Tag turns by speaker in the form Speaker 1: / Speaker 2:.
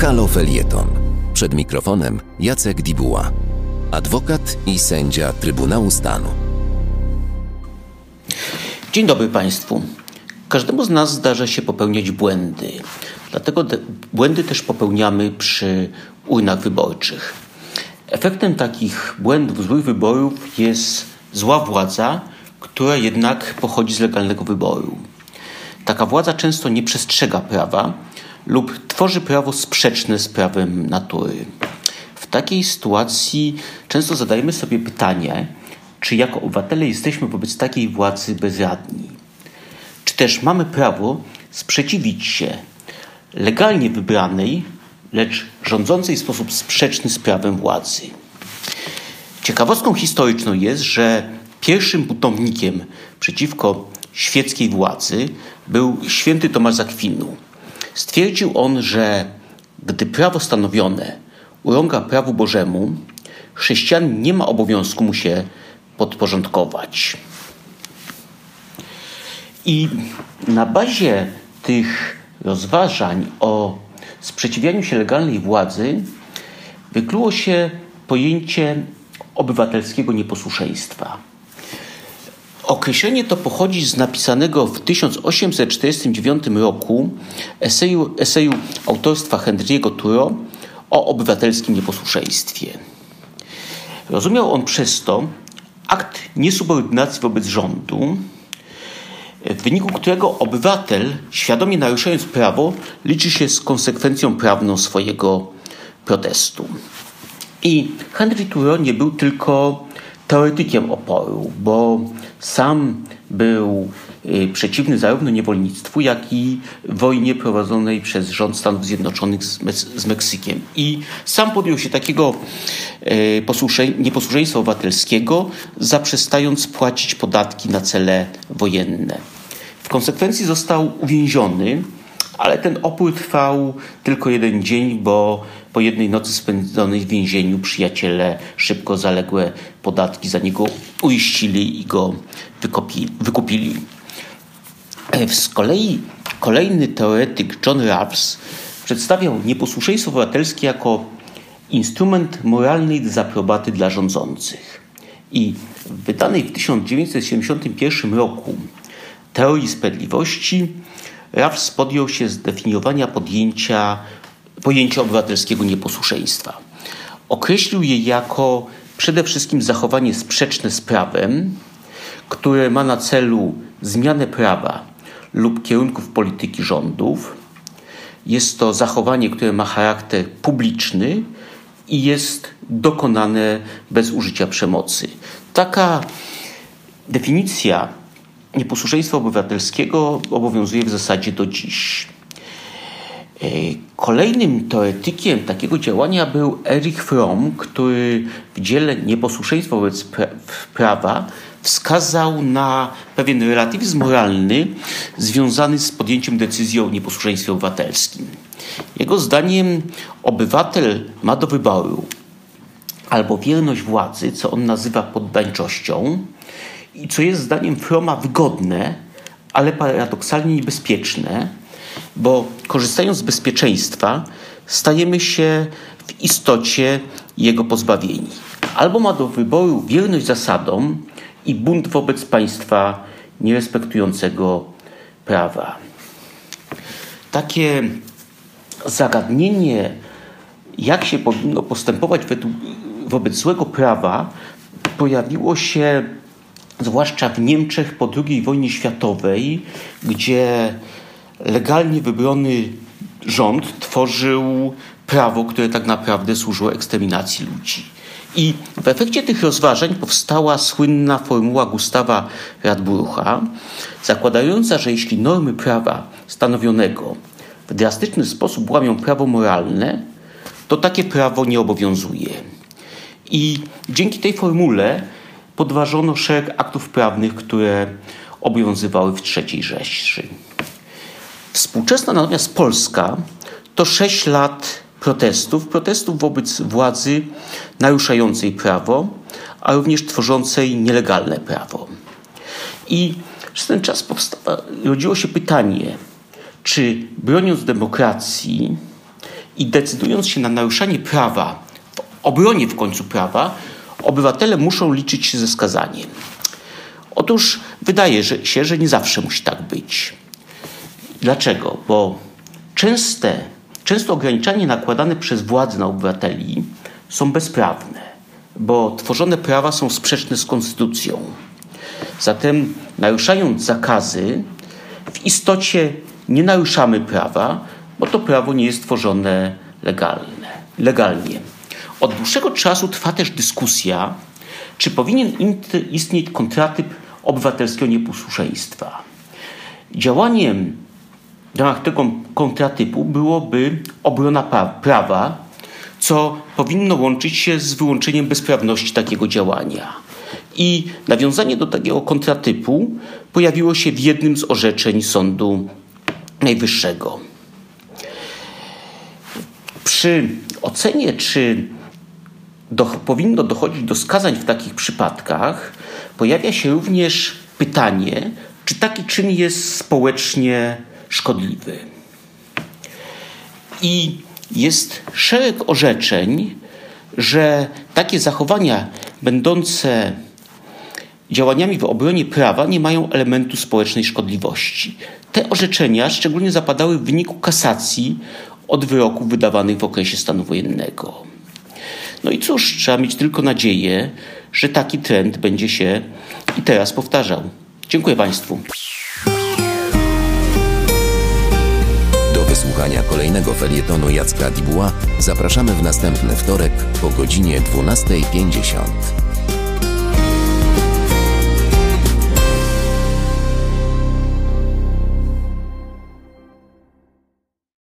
Speaker 1: Halo Felieton. Przed mikrofonem Jacek Dibuła, adwokat i sędzia Trybunału Stanu.
Speaker 2: Dzień dobry Państwu. Każdemu z nas zdarza się popełniać błędy. Dlatego błędy też popełniamy przy urnach wyborczych. Efektem takich błędów, złych wyborów jest zła władza, która jednak pochodzi z legalnego wyboru. Taka władza często nie przestrzega prawa lub tworzy prawo sprzeczne z prawem natury. W takiej sytuacji często zadajemy sobie pytanie, czy jako obywatele jesteśmy wobec takiej władzy bezradni? Czy też mamy prawo sprzeciwić się legalnie wybranej, lecz rządzącej w sposób sprzeczny z prawem władzy? Ciekawostką historyczną jest, że pierwszym buntownikiem przeciwko świeckiej władzy był święty Tomasz Zakwinu. Stwierdził on, że gdy prawo stanowione urąga prawu Bożemu, chrześcijan nie ma obowiązku mu się podporządkować. I na bazie tych rozważań o sprzeciwianiu się legalnej władzy wykluło się pojęcie obywatelskiego nieposłuszeństwa. Określenie to pochodzi z napisanego w 1849 roku eseju, eseju autorstwa Henry'ego Turo o obywatelskim nieposłuszeństwie. Rozumiał on przez to akt niesubordynacji wobec rządu, w wyniku którego obywatel, świadomie naruszając prawo, liczy się z konsekwencją prawną swojego protestu. I Henry Thoreau nie był tylko teoretykiem oporu, bo sam był y, przeciwny zarówno niewolnictwu, jak i wojnie prowadzonej przez rząd Stanów Zjednoczonych z, Meksykiem. I sam podjął się takiego y, nieposłuszeństwa obywatelskiego, zaprzestając płacić podatki na cele wojenne. W konsekwencji został uwięziony, ale ten opór trwał tylko jeden dzień, bo po jednej nocy spędzonej w więzieniu przyjaciele szybko zaległe podatki za niego uiścili i go wykupili. E, z kolei kolejny teoretyk John Rawls przedstawiał nieposłuszeństwo obywatelskie jako instrument moralnej dezaprobaty dla rządzących. I w wydanej w 1971 roku teorii sprawiedliwości Rawls podjął się zdefiniowania podjęcia pojęcie obywatelskiego nieposłuszeństwa. Określił je jako przede wszystkim zachowanie sprzeczne z prawem, które ma na celu zmianę prawa lub kierunków polityki rządów. Jest to zachowanie, które ma charakter publiczny i jest dokonane bez użycia przemocy. Taka definicja nieposłuszeństwa obywatelskiego obowiązuje w zasadzie do dziś. E, kolejnym teoretykiem takiego działania był Erich Fromm, który w dziele Nieposłuszeństwo wobec prawa wskazał na pewien relatywizm moralny związany z podjęciem decyzji o nieposłuszeństwie obywatelskim. Jego zdaniem obywatel ma do wyboru albo wierność władzy, co on nazywa poddańczością, i co jest zdaniem Froma wygodne, ale paradoksalnie niebezpieczne, bo korzystając z bezpieczeństwa, stajemy się w istocie jego pozbawieni. Albo ma do wyboru wierność zasadom i bunt wobec państwa nierespektującego prawa. Takie zagadnienie, jak się powinno postępować wobec złego prawa, pojawiło się zwłaszcza w Niemczech po II wojnie światowej, gdzie legalnie wybrany rząd tworzył prawo, które tak naprawdę służyło eksterminacji ludzi. I w efekcie tych rozważań powstała słynna formuła Gustawa Radburucha, zakładająca, że jeśli normy prawa stanowionego w drastyczny sposób łamią prawo moralne, to takie prawo nie obowiązuje. I dzięki tej formule podważono szereg aktów prawnych, które obowiązywały w III Rzeszy. Współczesna natomiast Polska to sześć lat protestów, protestów wobec władzy naruszającej prawo, a również tworzącej nielegalne prawo. I przez ten czas powstało, rodziło się pytanie, czy broniąc demokracji i decydując się na naruszanie prawa, w obronie w końcu prawa, obywatele muszą liczyć się ze skazaniem. Otóż wydaje się, że nie zawsze musi tak być. Dlaczego? Bo częste, często ograniczenia nakładane przez władze na obywateli są bezprawne, bo tworzone prawa są sprzeczne z konstytucją. Zatem naruszając zakazy, w istocie nie naruszamy prawa, bo to prawo nie jest tworzone legalne, legalnie. Od dłuższego czasu trwa też dyskusja, czy powinien istnieć kontratyp obywatelskiego nieposłuszeństwa. Działaniem w ramach tego kontratypu byłoby obrona prawa, co powinno łączyć się z wyłączeniem bezprawności takiego działania. I nawiązanie do takiego kontratypu pojawiło się w jednym z orzeczeń Sądu Najwyższego. Przy ocenie, czy do, powinno dochodzić do skazań w takich przypadkach, pojawia się również pytanie, czy taki czyn jest społecznie szkodliwy. I jest szereg orzeczeń, że takie zachowania będące działaniami w obronie prawa nie mają elementu społecznej szkodliwości. Te orzeczenia szczególnie zapadały w wyniku kasacji od wyroków wydawanych w okresie stanu wojennego. No i cóż, trzeba mieć tylko nadzieję, że taki trend będzie się i teraz powtarzał. Dziękuję Państwu.
Speaker 1: Kolejnego felietonu Jacka Dibuła zapraszamy w następny wtorek po godzinie 12.50.